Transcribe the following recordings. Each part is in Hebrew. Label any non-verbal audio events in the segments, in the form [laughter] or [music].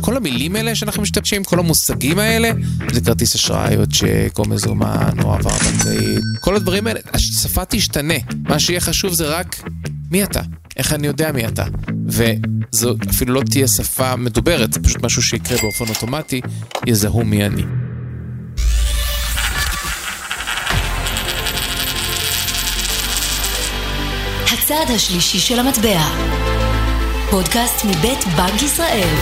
כל המילים האלה שאנחנו משתמשים, כל המושגים האלה, זה כרטיס אשראי או צ'ק או מזומן או עבר בנקאית, כל הדברים האלה, השפה תשתנה. מה שיהיה חשוב זה רק מי אתה, איך אני יודע מי אתה. וזו אפילו לא תהיה שפה מדוברת, זה פשוט משהו שיקרה באופן אוטומטי, יזהו מי אני. הצד השלישי של המטבע. פודקאסט מבית בנק ישראל.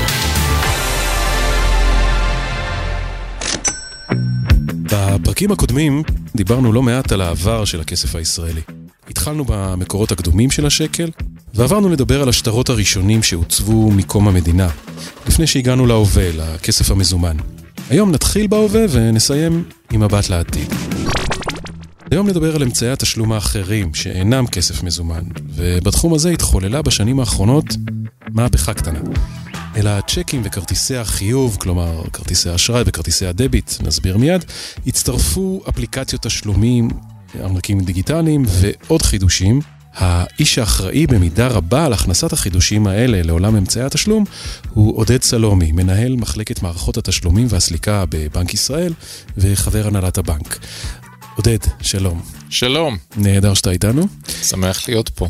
בפרקים הקודמים דיברנו לא מעט על העבר של הכסף הישראלי. התחלנו במקורות הקדומים של השקל, ועברנו לדבר על השטרות הראשונים שעוצבו מקום המדינה, לפני שהגענו להווה, לכסף המזומן. היום נתחיל בהווה ונסיים עם מבט לעתיד. היום נדבר על אמצעי התשלום האחרים שאינם כסף מזומן, ובתחום הזה התחוללה בשנים האחרונות מהפכה קטנה. אלא הצ'קים וכרטיסי החיוב, כלומר כרטיסי האשראי וכרטיסי הדביט, נסביר מיד, הצטרפו אפליקציות תשלומים, ארנקים דיגיטליים ועוד חידושים. האיש האחראי במידה רבה על הכנסת החידושים האלה לעולם אמצעי התשלום הוא עודד סלומי, מנהל מחלקת מערכות התשלומים והסליקה בבנק ישראל וחבר הנהלת הבנק. עודד, שלום. שלום. נהדר שאתה איתנו. שמח להיות פה.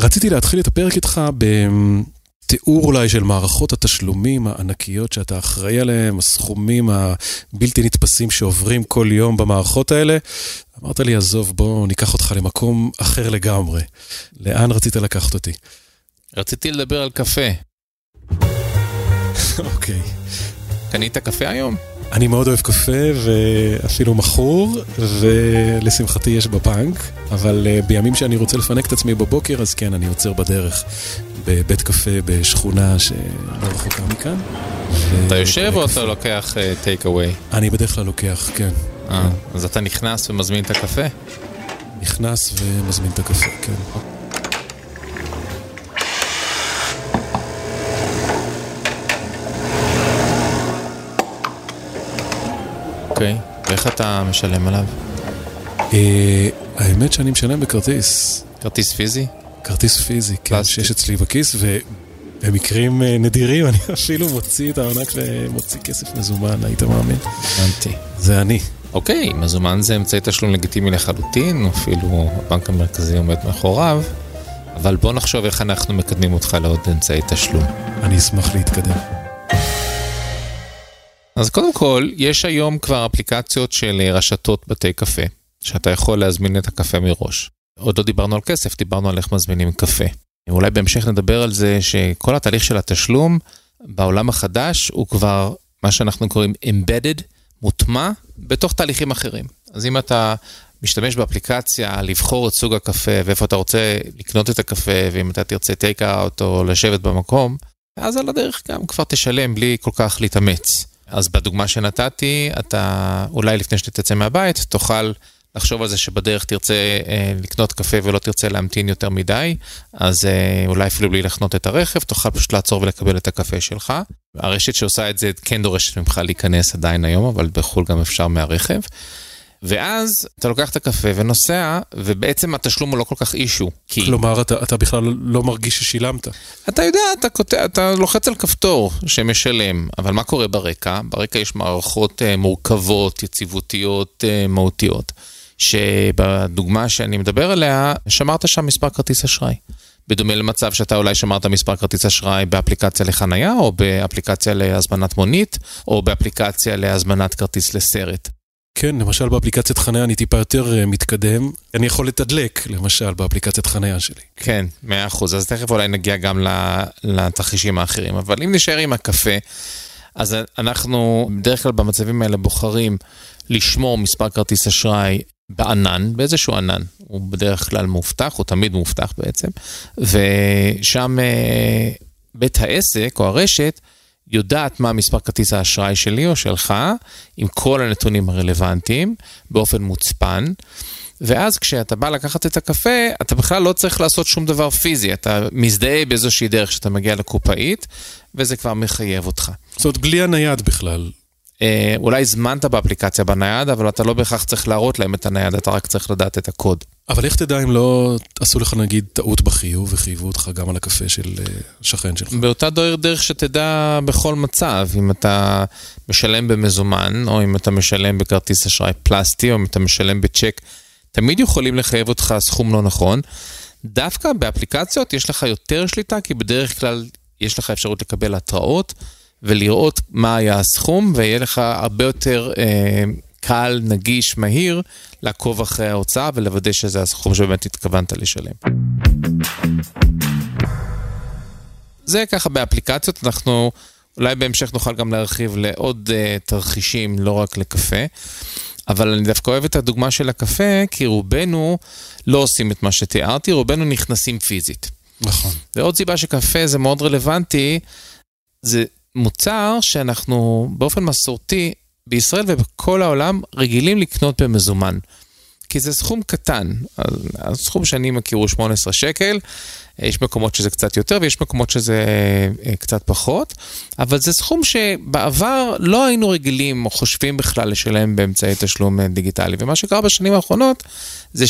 רציתי להתחיל את הפרק איתך בתיאור אולי של מערכות התשלומים הענקיות שאתה אחראי עליהן, הסכומים הבלתי נתפסים שעוברים כל יום במערכות האלה. אמרת לי, עזוב, בוא ניקח אותך למקום אחר לגמרי. לאן רצית לקחת אותי? רציתי לדבר על קפה. אוקיי. קנית קפה היום? אני מאוד אוהב קפה ואפילו מכור, ולשמחתי יש בבנק, אבל אה, בימים שאני רוצה לפנק את עצמי בבוקר, אז כן, אני עוצר בדרך בבית קפה בשכונה שלא רחוקה מכאן. אתה יושב או אתה לוקח טייק uh, אווי? אני בדרך כלל לוקח, כן. אה, אז אתה נכנס ומזמין את הקפה? נכנס ומזמין את הקפה, כן. אוקיי, ואיך אתה משלם עליו? אה, האמת שאני משלם בכרטיס. כרטיס פיזי? כרטיס פיזי, כן, שיש אצלי בכיס, ובמקרים אה, נדירים [laughs] אני אפילו מוציא את הארנק ומוציא כסף מזומן, היית מאמין? הבנתי. זה אני. אוקיי, מזומן זה אמצעי תשלום לגיטימי לחלוטין, אפילו הבנק המרכזי עומד מאחוריו, אבל בוא נחשוב איך אנחנו מקדמים אותך לעוד אמצעי תשלום. אני אשמח להתקדם. אז קודם כל, יש היום כבר אפליקציות של רשתות בתי קפה, שאתה יכול להזמין את הקפה מראש. עוד לא דיברנו על כסף, דיברנו על איך מזמינים קפה. אולי בהמשך נדבר על זה שכל התהליך של התשלום בעולם החדש הוא כבר מה שאנחנו קוראים embedded, מוטמע, בתוך תהליכים אחרים. אז אם אתה משתמש באפליקציה לבחור את סוג הקפה ואיפה אתה רוצה לקנות את הקפה, ואם אתה תרצה טייק אאוט או לשבת במקום, אז על הדרך גם כבר תשלם בלי כל כך להתאמץ. אז בדוגמה שנתתי, אתה אולי לפני שתצא מהבית, תוכל לחשוב על זה שבדרך תרצה אה, לקנות קפה ולא תרצה להמתין יותר מדי, אז אה, אולי אפילו בלי לחנות את הרכב, תוכל פשוט לעצור ולקבל את הקפה שלך. הרשת שעושה את זה כן דורשת ממך להיכנס עדיין היום, אבל בחו"ל גם אפשר מהרכב. ואז אתה לוקח את הקפה ונוסע, ובעצם התשלום הוא לא כל כך אישו. כי... כלומר, אתה, אתה בכלל לא מרגיש ששילמת. אתה יודע, אתה, כותב, אתה לוחץ על כפתור שמשלם, אבל מה קורה ברקע? ברקע יש מערכות uh, מורכבות, יציבותיות, uh, מהותיות, שבדוגמה שאני מדבר עליה, שמרת שם מספר כרטיס אשראי. בדומה למצב שאתה אולי שמרת מספר כרטיס אשראי באפליקציה לחנייה, או באפליקציה להזמנת מונית, או באפליקציה להזמנת כרטיס לסרט. כן, למשל באפליקציית חניה אני טיפה יותר אה, מתקדם. אני יכול לתדלק, למשל, באפליקציית חניה שלי. כן, מאה אחוז. אז תכף אולי נגיע גם לתרחישים האחרים. אבל אם נשאר עם הקפה, אז אנחנו בדרך כלל במצבים האלה בוחרים לשמור מספר כרטיס אשראי בענן, באיזשהו ענן. הוא בדרך כלל מובטח, הוא תמיד מובטח בעצם. ושם אה, בית העסק או הרשת, יודעת מה מספר כרטיס האשראי שלי או שלך, עם כל הנתונים הרלוונטיים, באופן מוצפן. ואז כשאתה בא לקחת את הקפה, אתה בכלל לא צריך לעשות שום דבר פיזי, אתה מזדהה באיזושהי דרך שאתה מגיע לקופאית, וזה כבר מחייב אותך. זאת אומרת, בלי הנייד בכלל. אה, אולי הזמנת באפליקציה בנייד, אבל אתה לא בהכרח צריך להראות להם את הנייד, אתה רק צריך לדעת את הקוד. אבל איך תדע אם לא עשו לך נגיד טעות בחיוב וחייבו אותך גם על הקפה של אה, השכן שלך? באותה דרך שתדע בכל מצב, אם אתה משלם במזומן, או אם אתה משלם בכרטיס אשראי פלסטי, או אם אתה משלם בצ'ק, תמיד יכולים לחייב אותך סכום לא נכון. דווקא באפליקציות יש לך יותר שליטה, כי בדרך כלל יש לך אפשרות לקבל התראות ולראות מה היה הסכום, ויהיה לך הרבה יותר אה, קל, נגיש, מהיר, לעקוב אחרי ההוצאה ולוודא שזה הסכום שבאמת התכוונת לשלם. זה ככה באפליקציות, אנחנו אולי בהמשך נוכל גם להרחיב לעוד uh, תרחישים, לא רק לקפה. אבל אני דווקא אוהב את הדוגמה של הקפה, כי רובנו לא עושים את מה שתיארתי, רובנו נכנסים פיזית. נכון. ועוד סיבה שקפה זה מאוד רלוונטי, זה מוצר שאנחנו באופן מסורתי בישראל ובכל העולם רגילים לקנות במזומן. כי זה סכום קטן. הסכום שאני מכיר הוא 18 שקל, יש מקומות שזה קצת יותר ויש מקומות שזה אה, קצת פחות, אבל זה סכום שבעבר לא היינו רגילים או חושבים בכלל לשלם באמצעי תשלום דיגיטלי. ומה שקרה בשנים האחרונות זה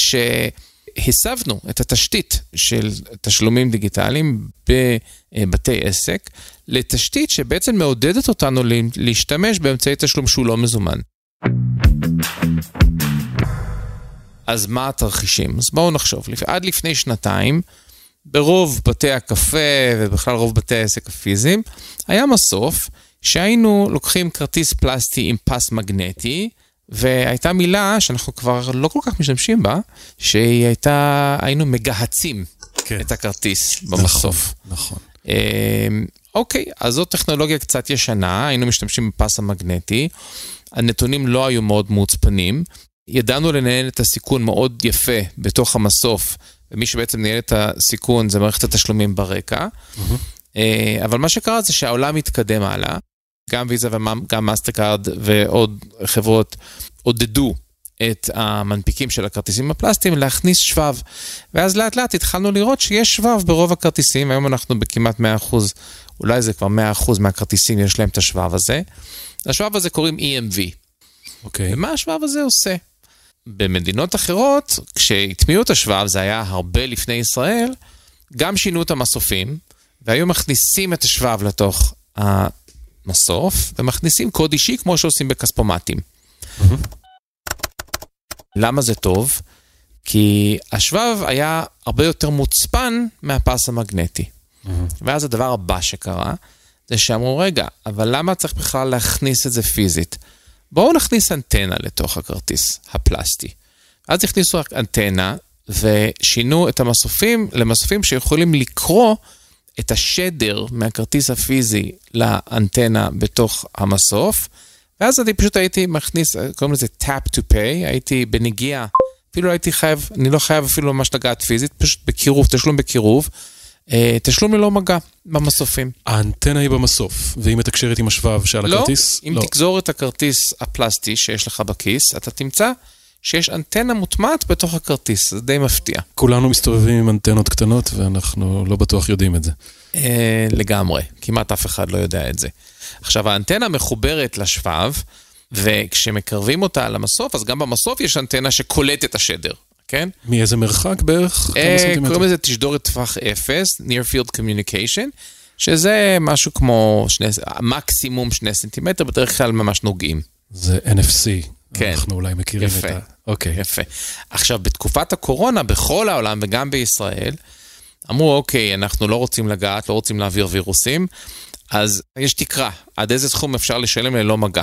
שהסבנו את התשתית של תשלומים דיגיטליים בבתי עסק לתשתית שבעצם מעודדת אותנו להשתמש באמצעי תשלום שהוא לא מזומן. אז מה התרחישים? אז בואו נחשוב. עד לפני שנתיים, ברוב בתי הקפה ובכלל רוב בתי העסק הפיזיים, היה מסוף שהיינו לוקחים כרטיס פלסטי עם פס מגנטי, והייתה מילה שאנחנו כבר לא כל כך משתמשים בה, שהיא הייתה, היינו מגהצים כן. את הכרטיס במסוף. נכון, נכון. אוקיי, אז זאת טכנולוגיה קצת ישנה, היינו משתמשים בפס המגנטי, הנתונים לא היו מאוד מוצפנים, ידענו לנהל את הסיכון מאוד יפה בתוך המסוף, ומי שבעצם ניהל את הסיכון זה מערכת התשלומים ברקע. Mm-hmm. אבל מה שקרה זה שהעולם התקדם הלאה, גם ויזה וגם מאסטרקארד ועוד חברות עודדו את המנפיקים של הכרטיסים הפלסטיים להכניס שבב. ואז לאט לאט התחלנו לראות שיש שבב ברוב הכרטיסים, היום אנחנו בכמעט 100%, אולי זה כבר 100% מהכרטיסים יש להם את השבב הזה. לשבב הזה קוראים EMV. אוקיי. Okay. ומה השבב הזה עושה? במדינות אחרות, כשהטמיעו את השבב, זה היה הרבה לפני ישראל, גם שינו את המסופים, והיו מכניסים את השבב לתוך המסוף, ומכניסים קוד אישי כמו שעושים בכספומטים. למה זה טוב? כי השבב היה הרבה יותר מוצפן מהפס המגנטי. ואז הדבר הבא שקרה, זה שאמרו, רגע, אבל למה צריך בכלל להכניס את זה פיזית? בואו נכניס אנטנה לתוך הכרטיס הפלסטי. אז הכניסו אנטנה ושינו את המסופים למסופים שיכולים לקרוא את השדר מהכרטיס הפיזי לאנטנה בתוך המסוף, ואז אני פשוט הייתי מכניס, קוראים לזה tap to pay, הייתי בנגיעה, אפילו לא הייתי חייב, אני לא חייב אפילו ממש לגעת פיזית, פשוט בקירוב, תשלום בקירוב. אה, תשלום ללא מגע במסופים. האנטנה היא במסוף, והיא מתקשרת עם השבב שעל לא, הכרטיס? אם לא, אם תגזור את הכרטיס הפלסטי שיש לך בכיס, אתה תמצא שיש אנטנה מוטמעת בתוך הכרטיס, זה די מפתיע. כולנו מסתובבים עם אנטנות קטנות ואנחנו לא בטוח יודעים את זה. אה, לגמרי, כמעט אף אחד לא יודע את זה. עכשיו, האנטנה מחוברת לשבב, וכשמקרבים אותה על המסוף, אז גם במסוף יש אנטנה שקולטת את השדר. כן? מאיזה מרחק בערך? אה, קוראים לזה תשדורת טווח אפס, near field communication, שזה משהו כמו שני, מקסימום שני סנטימטר, בדרך כלל ממש נוגעים. זה NFC. כן. אנחנו אולי מכירים יפה, את ה... אוקיי. יפה. עכשיו, בתקופת הקורונה, בכל העולם וגם בישראל, אמרו, אוקיי, אנחנו לא רוצים לגעת, לא רוצים להעביר וירוסים, אז יש תקרה, עד איזה סכום אפשר לשלם ללא מגע.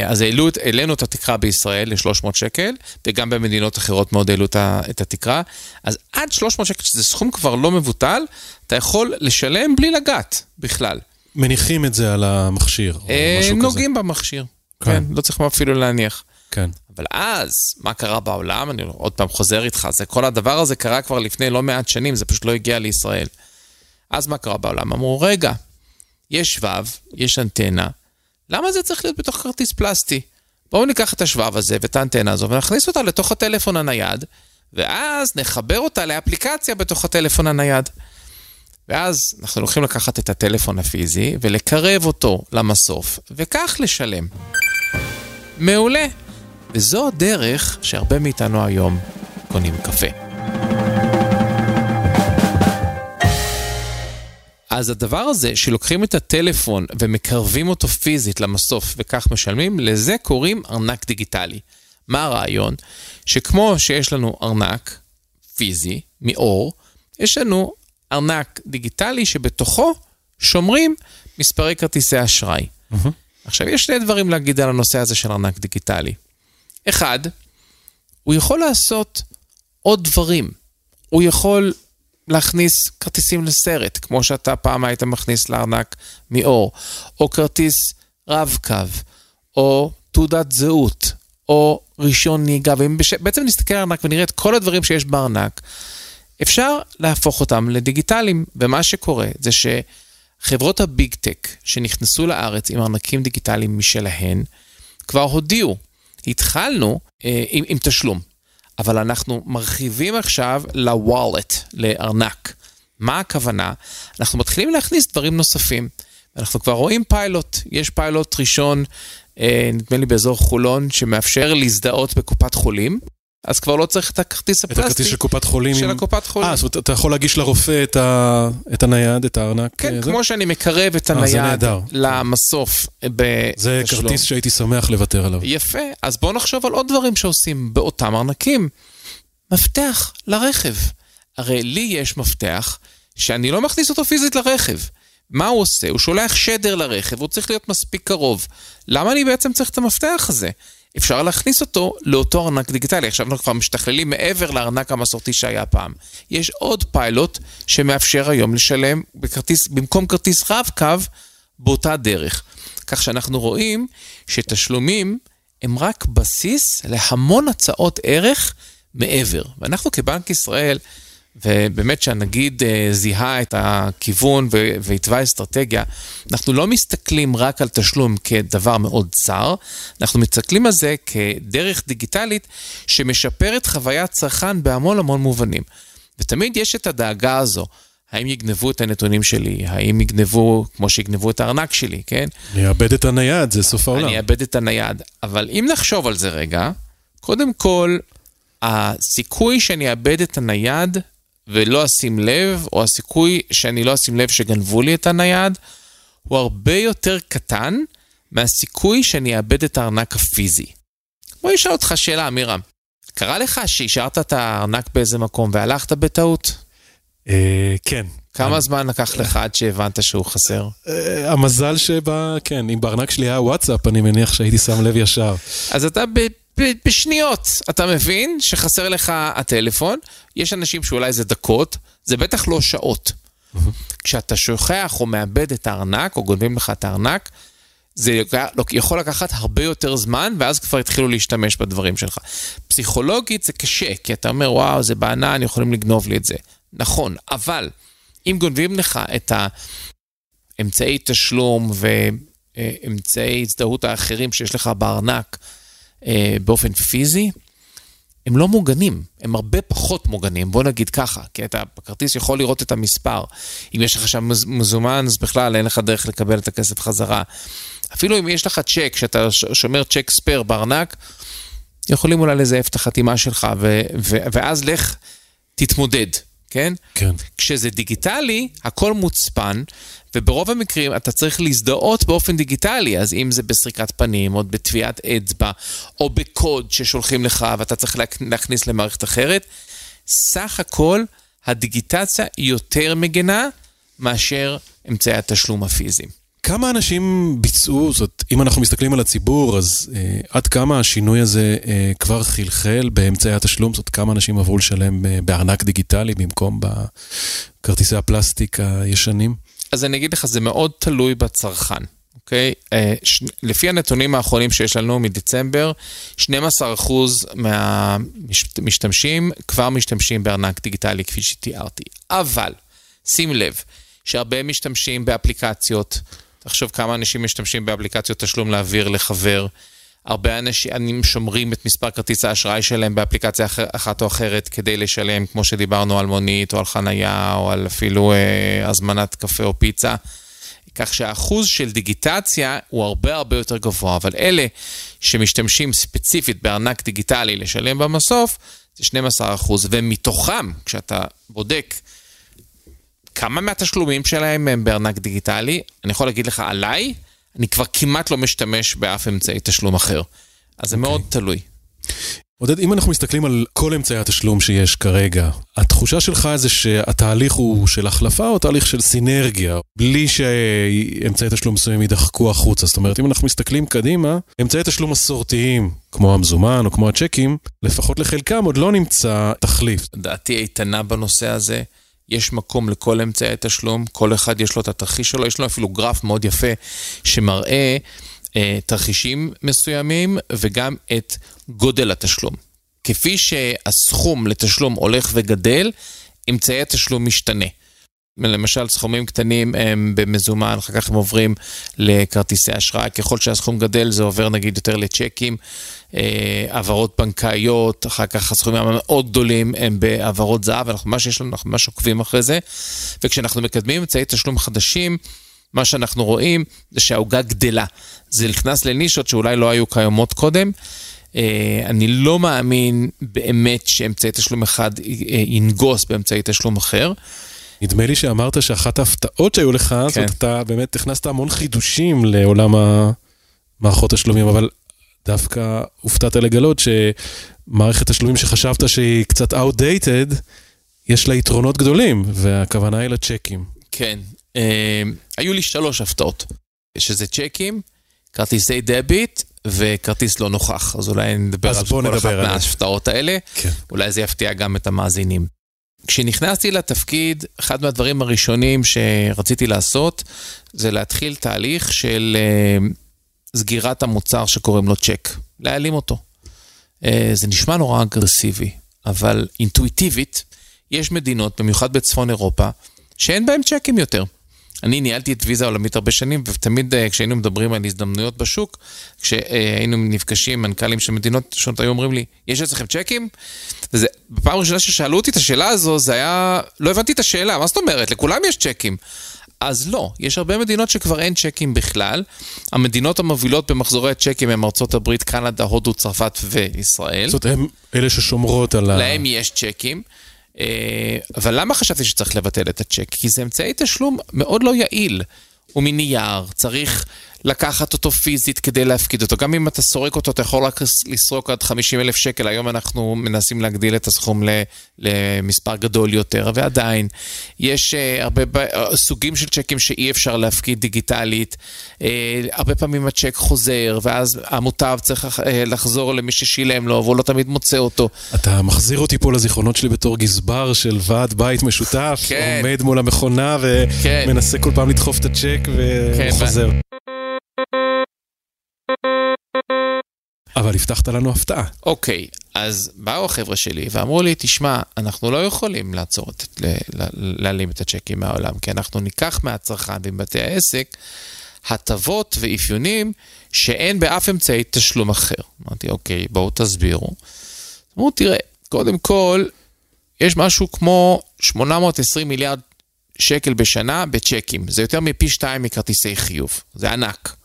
אז העלו, העלינו את התקרה בישראל ל-300 שקל, וגם במדינות אחרות מאוד העלו את התקרה. אז עד 300 שקל, שזה סכום כבר לא מבוטל, אתה יכול לשלם בלי לגעת בכלל. מניחים את זה על המכשיר, או אה, משהו כזה. נוגעים במכשיר, כן. כן, לא צריך אפילו להניח. כן. אבל אז, מה קרה בעולם? אני עוד פעם חוזר איתך, זה, כל הדבר הזה קרה כבר לפני לא מעט שנים, זה פשוט לא הגיע לישראל. אז מה קרה בעולם? אמרו, רגע, יש שבב, יש אנטנה, למה זה צריך להיות בתוך כרטיס פלסטי? בואו ניקח את השבב הזה ואת האנטנה הזו ונכניס אותה לתוך הטלפון הנייד, ואז נחבר אותה לאפליקציה בתוך הטלפון הנייד. ואז אנחנו הולכים לקחת את הטלפון הפיזי ולקרב אותו למסוף, וכך לשלם. מעולה. וזו הדרך שהרבה מאיתנו היום קונים קפה. אז הדבר הזה שלוקחים את הטלפון ומקרבים אותו פיזית למסוף וכך משלמים, לזה קוראים ארנק דיגיטלי. מה הרעיון? שכמו שיש לנו ארנק פיזי מאור, יש לנו ארנק דיגיטלי שבתוכו שומרים מספרי כרטיסי אשראי. Mm-hmm. עכשיו, יש שני דברים להגיד על הנושא הזה של ארנק דיגיטלי. אחד, הוא יכול לעשות עוד דברים. הוא יכול להכניס כרטיסים לסרט, כמו שאתה פעם היית מכניס לארנק מאור, או כרטיס רב-קו, או תעודת זהות, או רישיון נהיגה, ואם בש... בעצם נסתכל על הארנק ונראה את כל הדברים שיש בארנק, אפשר להפוך אותם לדיגיטליים, ומה שקורה זה שחברות הביג טק שנכנסו לארץ עם ארנקים דיגיטליים משלהן, כבר הודיעו, התחלנו אה, עם, עם תשלום. אבל אנחנו מרחיבים עכשיו ל-Wallet, לארנק. מה הכוונה? אנחנו מתחילים להכניס דברים נוספים. אנחנו כבר רואים פיילוט, יש פיילוט ראשון, אה, נדמה לי באזור חולון, שמאפשר להזדהות בקופת חולים. אז כבר לא צריך את הכרטיס הפלסטי. את הכרטיס של קופת חולים. של. הקופת חולים. אה, זאת אומרת, אתה יכול להגיש לרופא את, ה... את הנייד, את הארנק? כן, אה, זה? כמו שאני מקרב את אה, הנייד למסוף בתשלום. זה כרטיס שהייתי שמח לוותר עליו. יפה, אז בואו נחשוב על עוד דברים שעושים באותם ארנקים. מפתח לרכב. הרי לי יש מפתח שאני לא מכניס אותו פיזית לרכב. מה הוא עושה? הוא שולח שדר לרכב, הוא צריך להיות מספיק קרוב. למה אני בעצם צריך את המפתח הזה? אפשר להכניס אותו לאותו ארנק דיגיטלי. עכשיו אנחנו כבר משתכללים מעבר לארנק המסורתי שהיה פעם. יש עוד פיילוט שמאפשר היום לשלם בכרטיס, במקום כרטיס רב-קו באותה דרך. כך שאנחנו רואים שתשלומים הם רק בסיס להמון הצעות ערך מעבר. ואנחנו כבנק ישראל, ובאמת שהנגיד אה, זיהה את הכיוון והתווה אסטרטגיה, אנחנו לא מסתכלים רק על תשלום כדבר מאוד צר, אנחנו מסתכלים על זה כדרך דיגיטלית שמשפרת חוויית צרכן בהמון המון מובנים. ותמיד יש את הדאגה הזו. האם יגנבו את הנתונים שלי? האם יגנבו, כמו שיגנבו את הארנק שלי, כן? אני אאבד את הנייד, זה סוף העולם. אני אאבד את הנייד. אבל אם נחשוב על זה רגע, קודם כל, הסיכוי שאני אאבד את הנייד ולא אשים לב, או הסיכוי שאני לא אשים לב שגנבו לי את הנייד, הוא הרבה יותר קטן מהסיכוי שאני אאבד את הארנק הפיזי. בוא אשאל אותך שאלה, אמירם. קרה לך שהשארת את הארנק באיזה מקום והלכת בטעות? אה, כן. כמה זמן לקח לך עד שהבנת שהוא חסר? אה, המזל שבה, כן, אם בארנק שלי היה וואטסאפ, אני מניח שהייתי שם לב ישר. אז אתה בשניות אתה מבין שחסר לך הטלפון, יש אנשים שאולי זה דקות, זה בטח לא שעות. כשאתה שוכח או מאבד את הארנק, או גונבים לך את הארנק, זה יכול לקחת הרבה יותר זמן, ואז כבר התחילו להשתמש בדברים שלך. פסיכולוגית זה קשה, כי אתה אומר, וואו, זה בענן, יכולים לגנוב לי את זה. נכון, אבל אם גונבים לך את האמצעי תשלום ואמצעי הזדהות האחרים שיש לך בארנק, אה, באופן פיזי, הם לא מוגנים, הם הרבה פחות מוגנים, בוא נגיד ככה, כי אתה בכרטיס יכול לראות את המספר. אם יש לך שם מזומן, אז בכלל אין לך דרך לקבל את הכסף חזרה. אפילו אם יש לך צ'ק, שאתה שומר צ'ק ספייר בארנק, יכולים אולי לזייף את החתימה שלך, ו- ו- ואז לך תתמודד, כן? כן. כשזה דיגיטלי, הכל מוצפן, וברוב המקרים אתה צריך להזדהות באופן דיגיטלי, אז אם זה בסריקת פנים, או בטביעת אצבע, או בקוד ששולחים לך ואתה צריך להכניס למערכת אחרת, סך הכל הדיגיטציה יותר מגנה מאשר אמצעי התשלום הפיזיים. כמה אנשים ביצעו, זאת אם אנחנו מסתכלים על הציבור, אז אה, עד כמה השינוי הזה אה, כבר חלחל באמצעי התשלום, זאת כמה אנשים עברו לשלם אה, בארנק דיגיטלי במקום בכרטיסי הפלסטיק הישנים? אז אני אגיד לך, זה מאוד תלוי בצרכן. אוקיי? אה, ש... לפי הנתונים האחרונים שיש לנו מדצמבר, 12% מהמשתמשים כבר משתמשים בארנק דיגיטלי כפי שתיארתי. אבל, שים לב, שהרבה משתמשים באפליקציות, תחשוב כמה אנשים משתמשים באפליקציות תשלום להעביר לחבר. הרבה אנשים שומרים את מספר כרטיס האשראי שלהם באפליקציה אחת או אחרת כדי לשלם, כמו שדיברנו על מונית או על חנייה או על אפילו אה, הזמנת קפה או פיצה. כך שהאחוז של דיגיטציה הוא הרבה הרבה יותר גבוה, אבל אלה שמשתמשים ספציפית בארנק דיגיטלי לשלם במסוף, זה 12 אחוז, ומתוכם, כשאתה בודק כמה מהתשלומים שלהם הם בארנק דיגיטלי? אני יכול להגיד לך עליי, אני כבר כמעט לא משתמש באף אמצעי תשלום אחר. אז זה okay. אוקיי. מאוד תלוי. עודד, אם אנחנו מסתכלים על כל אמצעי התשלום שיש כרגע, התחושה שלך זה שהתהליך הוא של החלפה או תהליך של סינרגיה, בלי שאמצעי תשלום מסוימים יידחקו החוצה? זאת אומרת, אם אנחנו מסתכלים קדימה, אמצעי תשלום מסורתיים, כמו המזומן או כמו הצ'קים, לפחות לחלקם עוד לא נמצא תחליף. דעתי איתנה בנושא הזה. יש מקום לכל אמצעי תשלום, כל אחד יש לו את התרחיש שלו, יש לו אפילו גרף מאוד יפה שמראה אה, תרחישים מסוימים וגם את גודל התשלום. כפי שהסכום לתשלום הולך וגדל, אמצעי התשלום משתנה. למשל, סכומים קטנים הם במזומן, אחר כך הם עוברים לכרטיסי אשראי. ככל שהסכום גדל, זה עובר נגיד יותר לצ'קים, אה, העברות בנקאיות, אחר כך הסכומים המאוד גדולים הם בהעברות זהב, אנחנו, מה שיש לנו, אנחנו ממש עוקבים אחרי זה. וכשאנחנו מקדמים אמצעי תשלום חדשים, מה שאנחנו רואים זה שהעוגה גדלה. זה נכנס לנישות שאולי לא היו קיימות קודם. אה, אני לא מאמין באמת שאמצעי תשלום אחד אה, ינגוס באמצעי תשלום אחר. נדמה לי שאמרת שאחת ההפתעות שהיו לך, כן. זאת אומרת, אתה באמת הכנסת המון חידושים לעולם המערכות תשלומים, אבל דווקא הופתעת לגלות שמערכת תשלומים שחשבת שהיא קצת outdated, יש לה יתרונות גדולים, והכוונה היא לצ'קים. כן, אה, היו לי שלוש הפתעות, שזה צ'קים, כרטיסי דביט וכרטיס לא נוכח. אז אולי נדבר על כל אחת מההפתעות האלה. כן. אולי זה יפתיע גם את המאזינים. כשנכנסתי לתפקיד, אחד מהדברים הראשונים שרציתי לעשות, זה להתחיל תהליך של uh, סגירת המוצר שקוראים לו צ'ק, להעלים אותו. Uh, זה נשמע נורא אגרסיבי, אבל אינטואיטיבית, יש מדינות, במיוחד בצפון אירופה, שאין בהן צ'קים יותר. אני ניהלתי את ויזה העולמית הרבה שנים, ותמיד אה, כשהיינו מדברים על הזדמנויות בשוק, כשהיינו נפגשים עם מנכ"לים של מדינות שונות, היו אומרים לי, יש אצלכם צ'קים? וזה, בפעם הראשונה ששאלו אותי את השאלה הזו, זה היה, לא הבנתי את השאלה, מה זאת אומרת? לכולם יש צ'קים. אז לא, יש הרבה מדינות שכבר אין צ'קים בכלל. המדינות המובילות במחזורי הצ'קים הן ארצות הברית, קנדה, הודו, צרפת וישראל. זאת אומרת, הם אלה ששומרות על ה... להם יש צ'קים. אה, אבל למה חשבתי שצריך לבטל את הצ'ק? כי זה אמצעי תשלום מאוד לא יעיל. הוא מנייר, צריך לקחת אותו פיזית כדי להפקיד אותו. גם אם אתה סורק אותו, אתה יכול רק לסרוק עד 50 אלף שקל. היום אנחנו מנסים להגדיל את הסכום למספר גדול יותר, ועדיין, יש uh, הרבה uh, סוגים של צ'קים שאי אפשר להפקיד דיגיטלית. Uh, הרבה פעמים הצ'ק חוזר, ואז המוטב צריך לחזור למי ששילם לו, והוא לא תמיד מוצא אותו. אתה מחזיר אותי פה לזיכרונות שלי בתור גזבר של ועד בית משותף, כן. עומד מול המכונה ומנסה כן. כל פעם לדחוף את הצ'ק כן, חוזר. אבל הבטחת לנו הפתעה. אוקיי, אז באו החבר'ה שלי ואמרו לי, תשמע, אנחנו לא יכולים לעצור, להעלים את הצ'קים מהעולם, כי אנחנו ניקח מהצרכן ומבתי העסק הטבות ואפיונים שאין באף אמצעי תשלום אחר. אמרתי, אוקיי, בואו תסבירו. אמרו, תראה, קודם כל, יש משהו כמו 820 מיליארד שקל בשנה בצ'קים. זה יותר מפי שתיים מכרטיסי חיוב. זה ענק.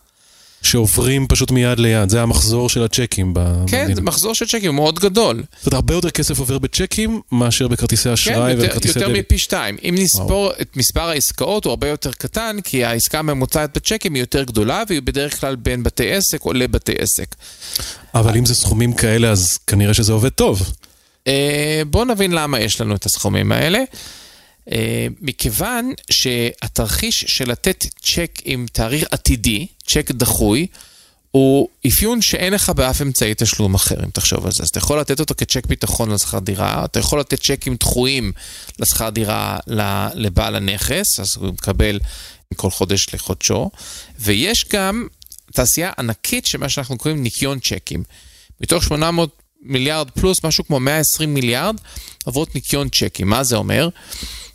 שעוברים פשוט מיד ליד, זה המחזור של הצ'קים במדינה. כן, זה מחזור של צ'קים, הוא מאוד גדול. זאת אומרת, הרבה יותר כסף עובר בצ'קים מאשר בכרטיסי אשראי כן, וכרטיסי דביט. כן, יותר מפי שתיים. אם נספור וואו. את מספר העסקאות, הוא הרבה יותר קטן, כי העסקה הממוצעת בצ'קים היא יותר גדולה, והיא בדרך כלל בין בתי עסק או לבתי עסק. אבל אם זה סכומים כאלה, אז כנראה שזה עובד טוב. אה, בואו נבין למה יש לנו את הסכומים האלה. Uh, מכיוון שהתרחיש של לתת צ'ק עם תאריך עתידי, צ'ק דחוי, הוא אפיון שאין לך באף אמצעי תשלום אחר, אם תחשוב על זה. אז אתה יכול לתת אותו כצ'ק ביטחון לשכר דירה, אתה יכול לתת צ'קים דחויים לשכר דירה לבעל הנכס, אז הוא מקבל כל חודש לחודשו, ויש גם תעשייה ענקית של מה שאנחנו קוראים ניקיון צ'קים. מתוך 800 מיליארד פלוס, משהו כמו 120 מיליארד עברות ניקיון צ'קים. מה זה אומר?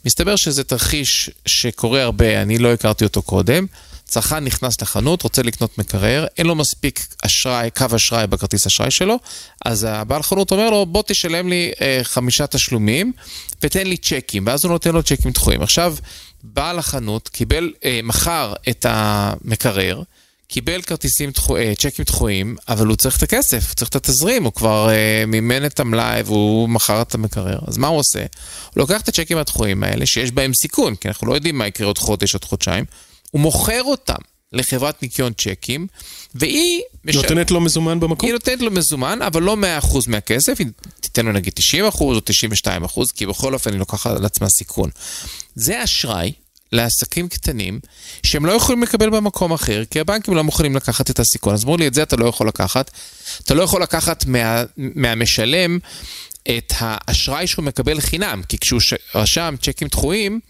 מסתבר שזה תרחיש שקורה הרבה, אני לא הכרתי אותו קודם. צרכן נכנס לחנות, רוצה לקנות מקרר, אין לו מספיק אשראי, קו אשראי בכרטיס אשראי שלו, אז הבעל חנות אומר לו, בוא תשלם לי אה, חמישה תשלומים ותן לי צ'קים, ואז הוא נותן לו צ'קים דחויים. עכשיו, בעל החנות קיבל, אה, מכר את המקרר, קיבל כרטיסים, דחו, אה, צ'קים דחויים, אבל הוא צריך את הכסף, הוא צריך את התזרים, הוא כבר אה, מימן את המלאי והוא מכר את המקרר. אז מה הוא עושה? הוא לוקח את הצ'קים הדחויים האלה, שיש בהם סיכון, כי אנחנו לא יודעים מה יקרה עוד חודש, עוד חודשיים, הוא מוכר אותם לחברת ניקיון צ'קים, והיא... מש... נותנת לו מזומן במקום? היא נותנת לו מזומן, אבל לא 100% מהכסף, היא תיתן לו נגיד 90% או 92%, כי בכל אופן היא לוקחת על עצמה סיכון. זה אשראי לעסקים קטנים שהם לא יכולים לקבל במקום אחר, כי הבנקים לא מוכנים לקחת את הסיכון. אז אמרו לי, את זה אתה לא יכול לקחת. אתה לא יכול לקחת מה, מהמשלם את האשראי שהוא מקבל חינם, כי כשהוא רשם צ'קים דחויים,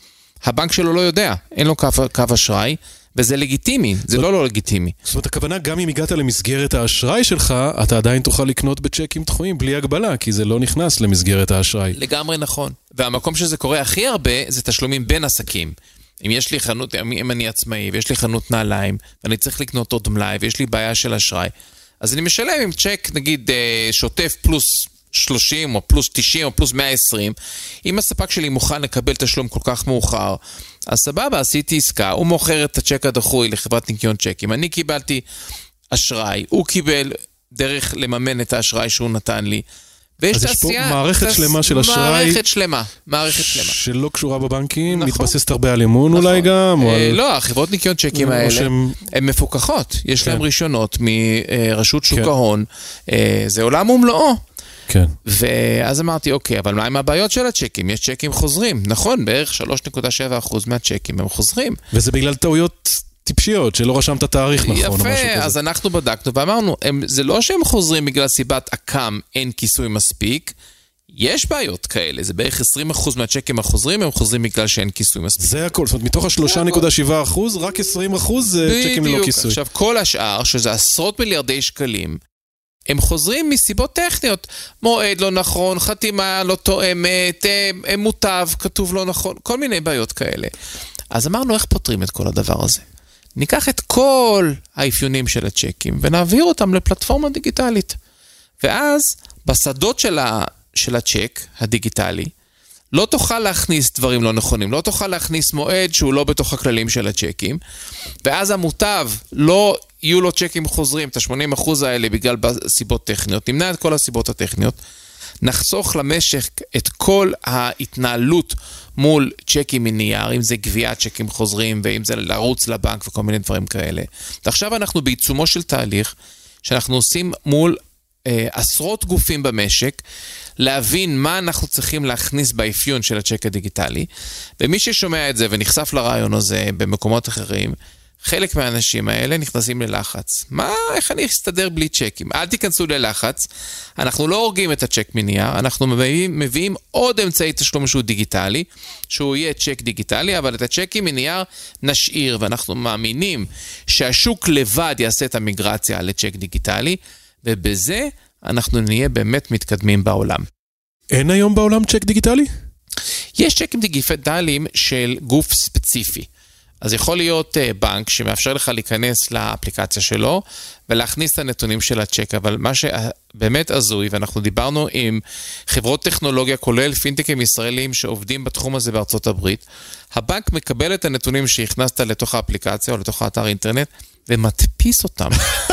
הבנק שלו לא יודע, אין לו קו, קו אשראי. וזה לגיטימי, זה זאת, לא לא לגיטימי. זאת אומרת, הכוונה, גם אם הגעת למסגרת האשראי שלך, אתה עדיין תוכל לקנות בצ'קים דחויים בלי הגבלה, כי זה לא נכנס למסגרת האשראי. לגמרי נכון. והמקום שזה קורה הכי הרבה, זה תשלומים בין עסקים. אם יש לי חנות, אם אני עצמאי ויש לי חנות נעליים, ואני צריך לקנות עוד מלאי ויש לי בעיה של אשראי, אז אני משלם עם צ'ק, נגיד, אה, שוטף פלוס 30 או פלוס 90 או פלוס 120, אם הספק שלי מוכן לקבל תשלום כל כך מאוחר, אז סבבה, עשיתי עסקה, הוא מוכר את הצ'ק הדחוי לחברת ניקיון צ'קים, אני קיבלתי אשראי, הוא קיבל דרך לממן את האשראי שהוא נתן לי. ויש אז תעשייה... אז יש פה מערכת תס... שלמה של אשראי... מערכת שלמה, מערכת שלמה. שלא קשורה בבנקים, נכון. מתבססת הרבה על אמון נכון. אולי גם, או אה, על... לא, החברות ניקיון צ'קים האלה, שהם... הן מפוקחות. יש כן. להם רישיונות מרשות שוק כן. ההון. אה, זה עולם ומלואו. כן. ואז אמרתי, אוקיי, אבל מה עם הבעיות של הצ'קים? יש צ'קים חוזרים. נכון, בערך 3.7% מהצ'קים הם חוזרים. וזה בגלל טעויות טיפשיות, שלא רשמת תאריך נכון או משהו כזה. יפה, אז אנחנו בדקנו ואמרנו, הם, זה לא שהם חוזרים בגלל סיבת אק"ם אין כיסוי מספיק, יש בעיות כאלה, זה בערך 20% מהצ'קים החוזרים, הם חוזרים בגלל שאין כיסוי מספיק. זה הכל, זאת אומרת, מתוך ה-3.7%, רק 20% זה צ'קים ללא כיסוי. עכשיו, כל השאר, שזה עשרות מיליארדי שקלים, הם חוזרים מסיבות טכניות. מועד לא נכון, חתימה לא תואמת, אה, מוטב, כתוב לא נכון, כל מיני בעיות כאלה. אז אמרנו, איך פותרים את כל הדבר הזה? ניקח את כל האפיונים של הצ'קים ונעביר אותם לפלטפורמה דיגיטלית. ואז בשדות של, ה, של הצ'ק הדיגיטלי, לא תוכל להכניס דברים לא נכונים, לא תוכל להכניס מועד שהוא לא בתוך הכללים של הצ'קים, ואז המוטב לא יהיו לו צ'קים חוזרים, את ה-80% האלה בגלל סיבות טכניות, נמנע את כל הסיבות הטכניות, נחסוך למשק את כל ההתנהלות מול צ'קים מנייר, אם זה גביית צ'קים חוזרים ואם זה לרוץ לבנק וכל מיני דברים כאלה. ועכשיו אנחנו בעיצומו של תהליך שאנחנו עושים מול אה, עשרות גופים במשק, להבין מה אנחנו צריכים להכניס באפיון של הצ'ק הדיגיטלי, ומי ששומע את זה ונחשף לרעיון הזה במקומות אחרים, חלק מהאנשים האלה נכנסים ללחץ. מה, איך אני אסתדר בלי צ'קים? אל תיכנסו ללחץ. אנחנו לא הורגים את הצ'ק מנייר, אנחנו מביאים, מביאים עוד אמצעי תשלום שהוא דיגיטלי, שהוא יהיה צ'ק דיגיטלי, אבל את הצ'קים מנייר נשאיר, ואנחנו מאמינים שהשוק לבד יעשה את המיגרציה לצ'ק דיגיטלי, ובזה אנחנו נהיה באמת מתקדמים בעולם. אין היום בעולם צ'ק דיגיטלי? יש צ'קים דיגיטליים של גוף ספציפי. אז יכול להיות uh, בנק שמאפשר לך להיכנס לאפליקציה שלו ולהכניס את הנתונים של הצ'ק, אבל מה שבאמת הזוי, ואנחנו דיברנו עם חברות טכנולוגיה, כולל פינטקים ישראלים שעובדים בתחום הזה בארצות הברית, הבנק מקבל את הנתונים שהכנסת לתוך האפליקציה או לתוך האתר אינטרנט ומדפיס אותם,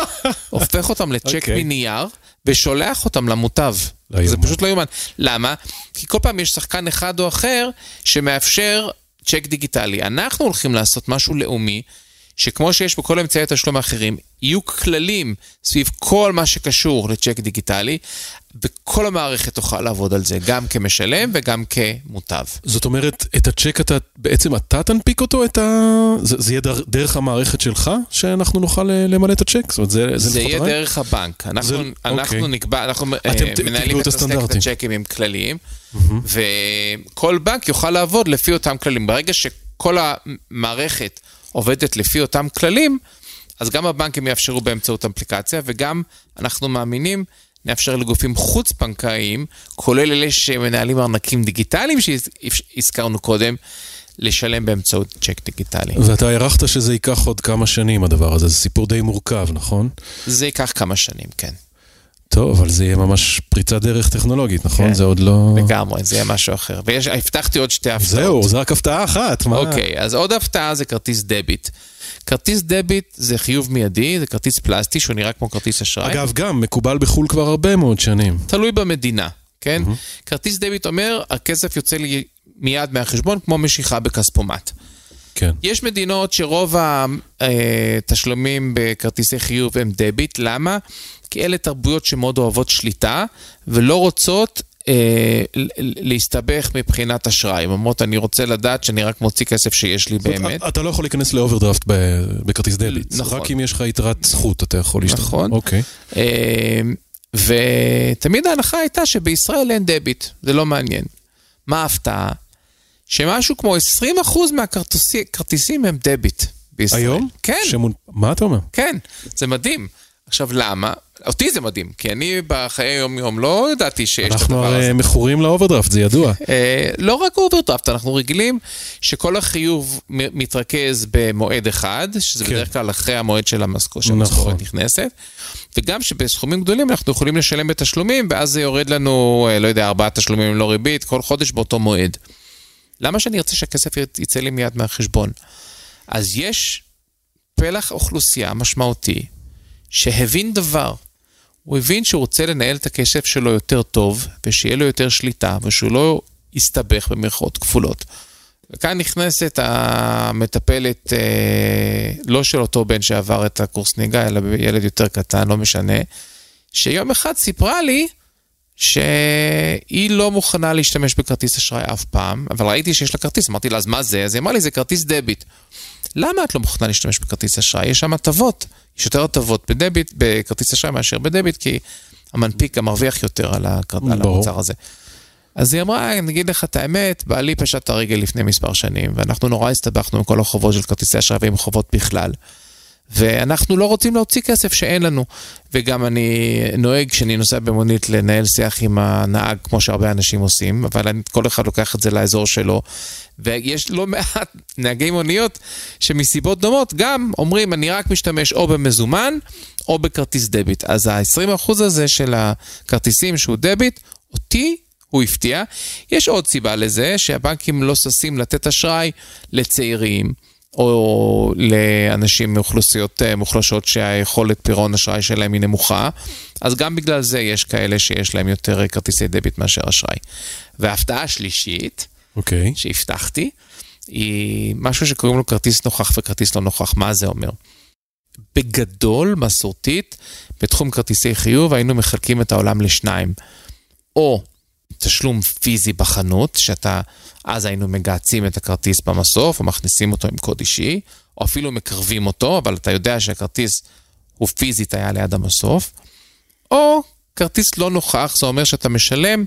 [laughs] הופך אותם לצ'ק okay. אוקיי. מנייר ושולח אותם למוטב. לא זה פשוט לא יאומן. למה? כי כל פעם יש שחקן אחד או אחר שמאפשר צ'ק דיגיטלי. אנחנו הולכים לעשות משהו לאומי, שכמו שיש בכל אמצעי התשלום האחרים, יהיו כללים סביב כל מה שקשור לצ'ק דיגיטלי, וכל המערכת תוכל לעבוד על זה, גם כמשלם וגם כמוטב. זאת אומרת, את הצ'ק אתה, בעצם אתה תנפיק אותו? את ה... זה, זה יהיה דרך המערכת שלך, שאנחנו נוכל אה, למלא את הצ'ק? זאת אומרת, זה, זה, זה יהיה דרך הבנק. אנחנו, זה, אנחנו אוקיי. נקבע, אנחנו אה, מנהלים את הסטק הצ'קים עם כללים, mm-hmm. וכל בנק יוכל לעבוד לפי אותם כללים. ברגע שכל המערכת עובדת לפי אותם כללים, אז גם הבנקים יאפשרו באמצעות אפליקציה, וגם אנחנו מאמינים, נאפשר לגופים חוץ-בנקאיים, כולל אלה שמנהלים ארנקים דיגיטליים שהזכרנו קודם, לשלם באמצעות צ'ק דיגיטלי. ואתה הערכת שזה ייקח עוד כמה שנים הדבר הזה, זה סיפור די מורכב, נכון? זה ייקח כמה שנים, כן. טוב, אבל זה יהיה ממש פריצת דרך טכנולוגית, נכון? כן. זה עוד לא... לגמרי, זה יהיה משהו אחר. והבטחתי עוד שתי הפתעות. זהו, זה רק הפתעה אחת, מה? אוקיי, אז עוד הפתעה זה כרטיס דביט. כרטיס דביט זה חיוב מיידי, זה כרטיס פלסטי שהוא נראה כמו כרטיס אשראי. אגב, גם מקובל בחו"ל כבר הרבה מאוד שנים. תלוי במדינה, כן? כרטיס דביט אומר, הכסף יוצא לי מיד מהחשבון כמו משיכה בכספומט. כן. יש מדינות שרוב התשלומים בכרטיסי חיוב הם דביט, למה? כי אלה תרבויות שמאוד אוהבות שליטה ולא רוצות אה, להסתבך מבחינת אשראי. הן אומרות, אני רוצה לדעת שאני רק מוציא כסף שיש לי באמת. אתה לא יכול להיכנס לאוברדרפט בכרטיס דביט. נכון. רק אם יש לך יתרת זכות אתה יכול להשתמש. נכון. אוקיי. אה, ותמיד ההנחה הייתה שבישראל אין דביט, זה לא מעניין. מה ההפתעה? שמשהו כמו 20% מהכרטיסים הם דביט בישראל. היום? כן, שמונ... מה אתה אומר? כן, זה מדהים. עכשיו, למה? אותי זה מדהים, כי אני בחיי יום-יום לא ידעתי שיש את אנחנו הדבר הזה. הרי מכורים לאוברדרפט, זה ידוע. [laughs] אה, לא רק אוברדרפט, אנחנו רגילים שכל החיוב מתרכז במועד אחד, שזה כן. בדרך כלל אחרי המועד של המשכורת נכון. נכנסת, וגם שבסכומים גדולים אנחנו יכולים לשלם בתשלומים, ואז זה יורד לנו, אה, לא יודע, ארבעה תשלומים ללא ריבית, כל חודש באותו מועד. למה שאני ארצה שהכסף יצא לי מיד מהחשבון? אז יש פלח אוכלוסייה משמעותי שהבין דבר. הוא הבין שהוא רוצה לנהל את הכסף שלו יותר טוב, ושיהיה לו יותר שליטה, ושהוא לא יסתבך במרכאות כפולות. וכאן נכנסת המטפלת, אה, לא של אותו בן שעבר את הקורס נהיגה, אלא ילד יותר קטן, לא משנה, שיום אחד סיפרה לי שהיא לא מוכנה להשתמש בכרטיס אשראי אף פעם, אבל ראיתי שיש לה כרטיס, אמרתי לה, אז מה זה? אז היא אמרה לי, זה כרטיס דביט. למה את לא מוכנה להשתמש בכרטיס אשראי? יש שם הטבות. יש יותר הטבות בדביט, בכרטיס אשראי מאשר בדביט, כי המנפיק גם מרוויח יותר על, הכר... על. המוצר הזה. אז היא אמרה, אני אגיד לך את האמת, בעלי פשט את הרגל לפני מספר שנים, ואנחנו נורא הסתבכנו עם כל החובות של כרטיסי אשראי ועם חובות בכלל. ואנחנו לא רוצים להוציא כסף שאין לנו. וגם אני נוהג כשאני נוסע במונית לנהל שיח עם הנהג, כמו שהרבה אנשים עושים, אבל אני, כל אחד לוקח את זה לאזור שלו. ויש לא מעט [laughs] נהגי מוניות שמסיבות דומות גם אומרים, אני רק משתמש או במזומן או בכרטיס דביט. אז ה-20% הזה של הכרטיסים שהוא דביט, אותי הוא הפתיע. יש עוד סיבה לזה, שהבנקים לא ששים לתת אשראי לצעירים. או לאנשים מאוכלוסיות אה, מוחלשות שהיכולת פירעון אשראי שלהם היא נמוכה, אז גם בגלל זה יש כאלה שיש להם יותר כרטיסי דביט מאשר אשראי. וההפתעה השלישית, אוקיי. שהבטחתי, היא משהו שקוראים לו כרטיס נוכח וכרטיס לא נוכח. מה זה אומר? בגדול, מסורתית, בתחום כרטיסי חיוב היינו מחלקים את העולם לשניים. או תשלום פיזי בחנות, שאתה, אז היינו מגהצים את הכרטיס במסוף, או מכניסים אותו עם קוד אישי, או אפילו מקרבים אותו, אבל אתה יודע שהכרטיס הוא פיזית היה ליד המסוף, או כרטיס לא נוכח, זה אומר שאתה משלם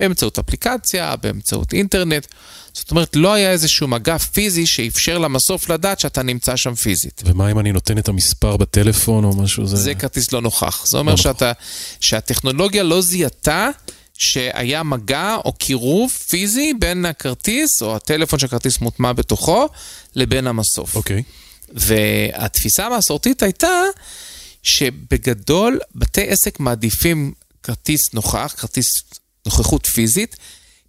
באמצעות אפליקציה, באמצעות אינטרנט. זאת אומרת, לא היה איזשהו מגע פיזי שאפשר למסוף לדעת שאתה נמצא שם פיזית. ומה אם אני נותן את המספר בטלפון או משהו? זה... זה כרטיס לא נוכח. זה אומר לא נוכח. שאתה, שהטכנולוגיה לא זיהתה שהיה מגע או קירוב פיזי בין הכרטיס, או הטלפון שהכרטיס מוטמע בתוכו, לבין המסוף. אוקיי. והתפיסה המסורתית הייתה שבגדול בתי עסק מעדיפים כרטיס נוכח, כרטיס נוכחות פיזית,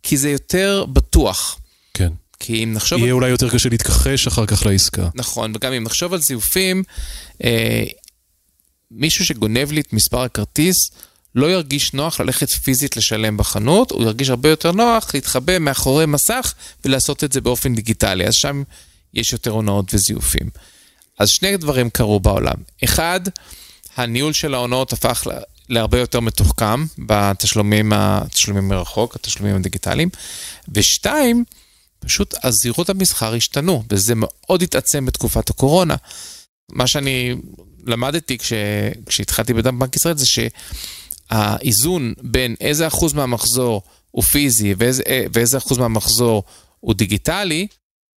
כי זה יותר בטוח. כן. כי אם נחשוב... יהיה אולי יותר קשה להתכחש אחר כך לעסקה. נכון, וגם אם נחשוב על זיופים, אה, מישהו שגונב לי את מספר הכרטיס, לא ירגיש נוח ללכת פיזית לשלם בחנות, הוא ירגיש הרבה יותר נוח להתחבא מאחורי מסך ולעשות את זה באופן דיגיטלי. אז שם יש יותר הונאות וזיופים. אז שני דברים קרו בעולם. אחד, הניהול של ההונאות הפך להרבה יותר מתוחכם בתשלומים התשלומים מרחוק, התשלומים הדיגיטליים. ושתיים, פשוט הזהירות המסחר השתנו, וזה מאוד התעצם בתקופת הקורונה. מה שאני למדתי כש, כשהתחלתי בבנק ישראל זה שהאיזון בין איזה אחוז מהמחזור הוא פיזי ואיזה, אה, ואיזה אחוז מהמחזור הוא דיגיטלי,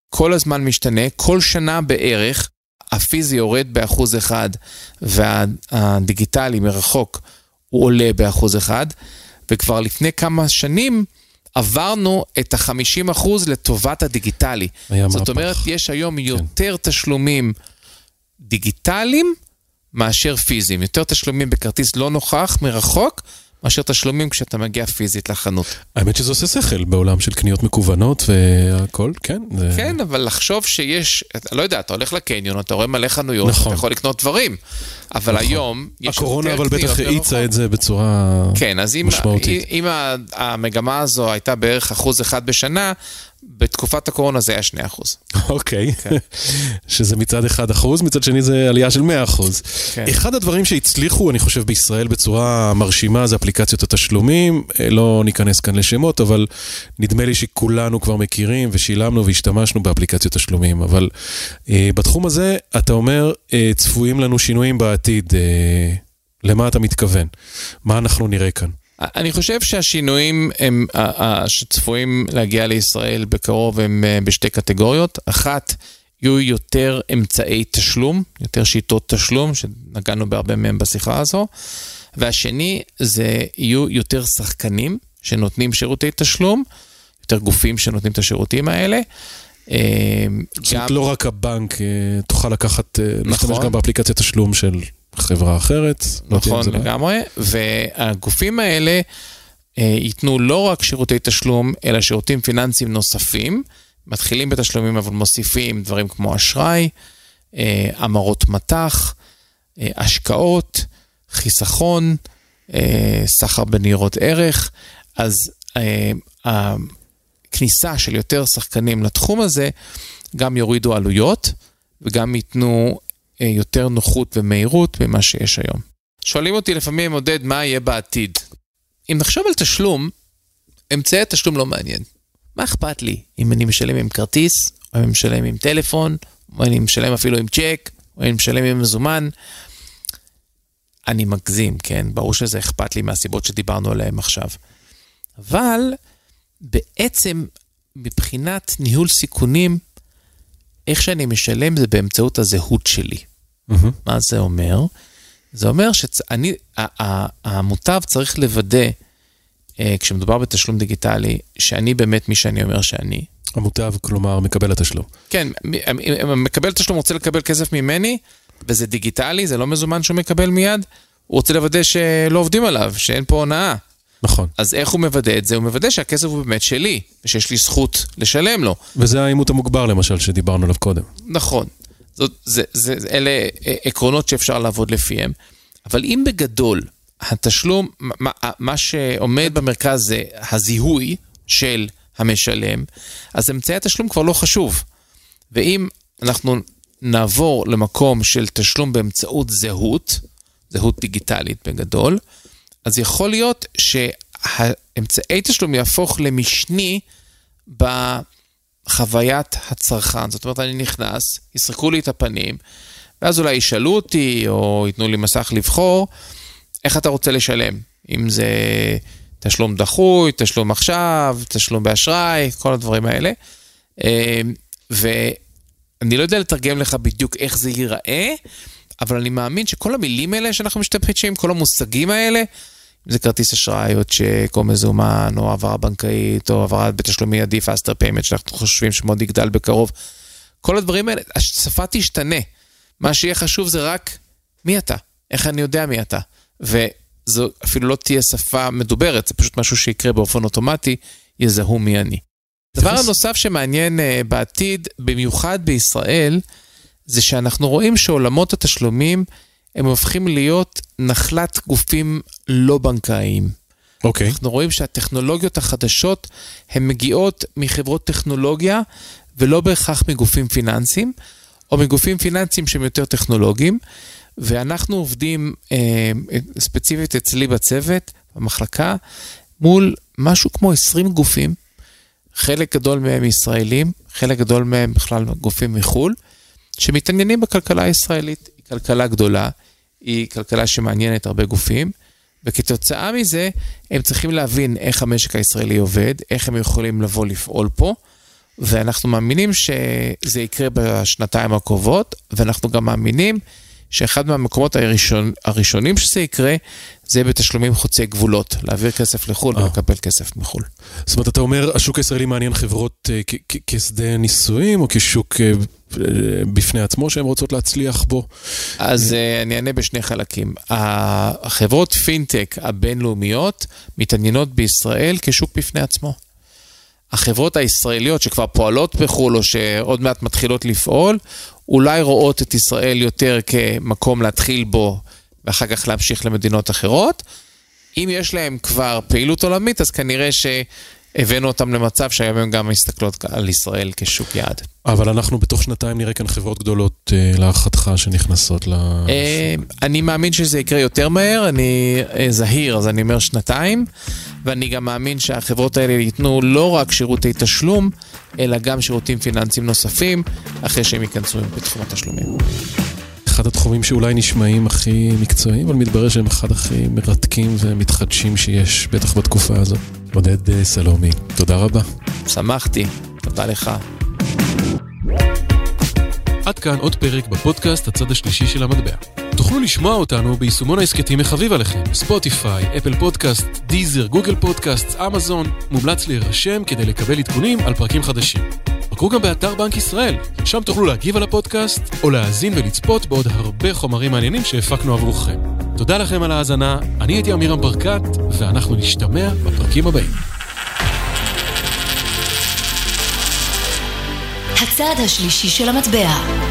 כל הזמן משתנה, כל שנה בערך הפיזי יורד באחוז אחד והדיגיטלי מרחוק הוא עולה באחוז אחד, וכבר לפני כמה שנים עברנו את ה-50% לטובת הדיגיטלי. זאת מהפך. כן. אומרת, יש היום יותר תשלומים דיגיטליים מאשר פיזיים. יותר תשלומים בכרטיס לא נוכח, מרחוק, מאשר תשלומים כשאתה מגיע פיזית לחנות. האמת שזה עושה שכל בעולם של קניות מקוונות והכל, כן. זה... כן, אבל לחשוב שיש, לא יודע, אתה הולך לקניון, אתה רואה מלא חנויות, נכון. אתה יכול לקנות דברים, אבל נכון. היום הקורונה אבל בטח האיצה מרחוק. את זה בצורה כן, אז אם, משמעותית. אם המגמה הזו הייתה בערך אחוז אחד בשנה, בתקופת הקורונה זה היה שני אחוז. אוקיי, כן. [laughs] שזה מצד אחד אחוז, מצד שני זה עלייה של 100 אחוז. כן. אחד הדברים שהצליחו, אני חושב, בישראל בצורה מרשימה זה אפליקציות התשלומים. אה, לא ניכנס כאן לשמות, אבל נדמה לי שכולנו כבר מכירים ושילמנו והשתמשנו באפליקציות תשלומים. אבל אה, בתחום הזה, אתה אומר, אה, צפויים לנו שינויים בעתיד. אה, למה אתה מתכוון? מה אנחנו נראה כאן? אני חושב שהשינויים הם, שצפויים להגיע לישראל בקרוב הם אה, בשתי קטגוריות. אחת, יהיו יותר אמצעי תשלום, יותר שיטות תשלום, שנגענו בהרבה מהם בשיחה הזו. והשני, זה יהיו יותר שחקנים שנותנים שירותי תשלום, יותר גופים שנותנים את השירותים האלה. זאת אומרת, לא רק הבנק, אה, תוכל לקחת, אה, להשתמש נכון. גם באפליקציית תשלום של חברה אחרת. לא נכון, בעיה. לגמרי. והגופים האלה אה, ייתנו לא רק שירותי תשלום, אלא שירותים פיננסיים נוספים. מתחילים בתשלומים, אבל מוסיפים דברים כמו אשראי, המרות מטח, השקעות, חיסכון, סחר בניירות ערך. אז הכניסה של יותר שחקנים לתחום הזה גם יורידו עלויות וגם ייתנו אה, יותר נוחות ומהירות ממה שיש היום. שואלים אותי לפעמים, עודד, מה יהיה בעתיד? אם נחשוב על תשלום, אמצעי התשלום לא מעניין. מה אכפת לי אם אני משלם עם כרטיס, או אני משלם עם טלפון, או אני משלם אפילו עם צ'ק, או אני משלם עם מזומן? אני מגזים, כן? ברור שזה אכפת לי מהסיבות שדיברנו עליהן עכשיו. אבל בעצם, מבחינת ניהול סיכונים, איך שאני משלם זה באמצעות הזהות שלי. מה זה אומר? זה אומר שהמוטב צריך לוודא, אה, כשמדובר בתשלום דיגיטלי, שאני באמת מי שאני אומר שאני. המוטב, כלומר, מקבל התשלום. כן, מ- אם המקבל תשלום רוצה לקבל כסף ממני, וזה דיגיטלי, זה לא מזומן שהוא מקבל מיד, הוא רוצה לוודא שלא עובדים עליו, שאין פה הונאה. נכון. אז איך הוא מוודא את זה? הוא מוודא שהכסף הוא באמת שלי, ושיש לי זכות לשלם לו. וזה האימות המוגבר, למשל, שדיברנו עליו קודם. נכון. זאת, זה, זה, אלה אה, עקרונות שאפשר לעבוד לפיהם. אבל אם בגדול התשלום, מה, מה שעומד במרכז זה הזיהוי של המשלם, אז אמצעי התשלום כבר לא חשוב. ואם אנחנו נעבור למקום של תשלום באמצעות זהות, זהות דיגיטלית בגדול, אז יכול להיות שהאמצעי תשלום יהפוך למשני בחוויית הצרכן. זאת אומרת, אני נכנס, יסרקו לי את הפנים, ואז אולי ישאלו אותי, או ייתנו לי מסך לבחור, איך אתה רוצה לשלם? אם זה תשלום דחוי, תשלום עכשיו, תשלום באשראי, כל הדברים האלה. אה, ואני לא יודע לתרגם לך בדיוק איך זה ייראה, אבל אני מאמין שכל המילים האלה שאנחנו משתמשים, כל המושגים האלה, אם זה כרטיס אשראי או צ'ק או מזומן או העברה בנקאית או העברה בתשלום מיידי, faster payment שאנחנו חושבים שמאוד יגדל בקרוב, כל הדברים האלה, השפה תשתנה. מה שיהיה חשוב זה רק מי אתה, איך אני יודע מי אתה. וזו אפילו לא תהיה שפה מדוברת, זה פשוט משהו שיקרה באופן אוטומטי, יזהו מי אני. דבר הנוסף שמעניין uh, בעתיד, במיוחד בישראל, זה שאנחנו רואים שעולמות התשלומים הם הופכים להיות נחלת גופים לא בנקאיים. אוקיי. אנחנו רואים שהטכנולוגיות החדשות הן מגיעות מחברות טכנולוגיה ולא בהכרח מגופים פיננסיים, או מגופים פיננסיים שהם יותר טכנולוגיים, ואנחנו עובדים אה, ספציפית אצלי בצוות, במחלקה, מול משהו כמו 20 גופים, חלק גדול מהם ישראלים, חלק גדול מהם בכלל גופים מחו"ל, שמתעניינים בכלכלה הישראלית. היא כלכלה גדולה, היא כלכלה שמעניינת הרבה גופים, וכתוצאה מזה הם צריכים להבין איך המשק הישראלי עובד, איך הם יכולים לבוא לפעול פה, ואנחנו מאמינים שזה יקרה בשנתיים הקרובות, ואנחנו גם מאמינים שאחד מהמקומות הראשון, הראשונים שזה יקרה, זה בתשלומים חוצי גבולות, להעביר כסף לחו"ל אה. ולקבל כסף מחו"ל. זאת אומרת, אתה אומר, השוק הישראלי מעניין חברות כ- כ- כשדה ניסויים, או כשוק אה, בפני עצמו שהן רוצות להצליח בו? אז uh, אני אענה בשני חלקים. החברות פינטק הבינלאומיות מתעניינות בישראל כשוק בפני עצמו. החברות הישראליות שכבר פועלות בחו"ל או שעוד מעט מתחילות לפעול, אולי רואות את ישראל יותר כמקום להתחיל בו ואחר כך להמשיך למדינות אחרות. אם יש להם כבר פעילות עולמית, אז כנראה שהבאנו אותם למצב שהיום הם גם מסתכלות על ישראל כשוק יעד. אבל אנחנו בתוך שנתיים נראה כאן חברות גדולות, אה, להערכתך, שנכנסות ל... אה, אני מאמין שזה יקרה יותר מהר, אני אה, זהיר, אז אני אומר שנתיים, ואני גם מאמין שהחברות האלה ייתנו לא רק שירותי תשלום, אלא גם שירותים פיננסיים נוספים, אחרי שהם ייכנסו בתחום התשלומים. אחד התחומים שאולי נשמעים הכי מקצועיים, אבל מתברר שהם אחד הכי מרתקים ומתחדשים שיש, בטח בתקופה הזאת. עודד אה, סלומי, תודה רבה. שמחתי, תודה לך. עד כאן עוד פרק בפודקאסט הצד השלישי של המטבע. תוכלו לשמוע אותנו ביישומון ההסכתים החביב עליכם, ספוטיפיי, אפל פודקאסט, דיזר, גוגל פודקאסט, אמזון, מומלץ להירשם כדי לקבל עדכונים על פרקים חדשים. בקרו גם באתר בנק ישראל, שם תוכלו להגיב על הפודקאסט, או להאזין ולצפות בעוד הרבה חומרים מעניינים שהפקנו עבורכם. תודה לכם על ההאזנה, אני הייתי אמירם ברקת, ואנחנו נשתמע בפרקים הבאים. הצד השלישי של המטבע.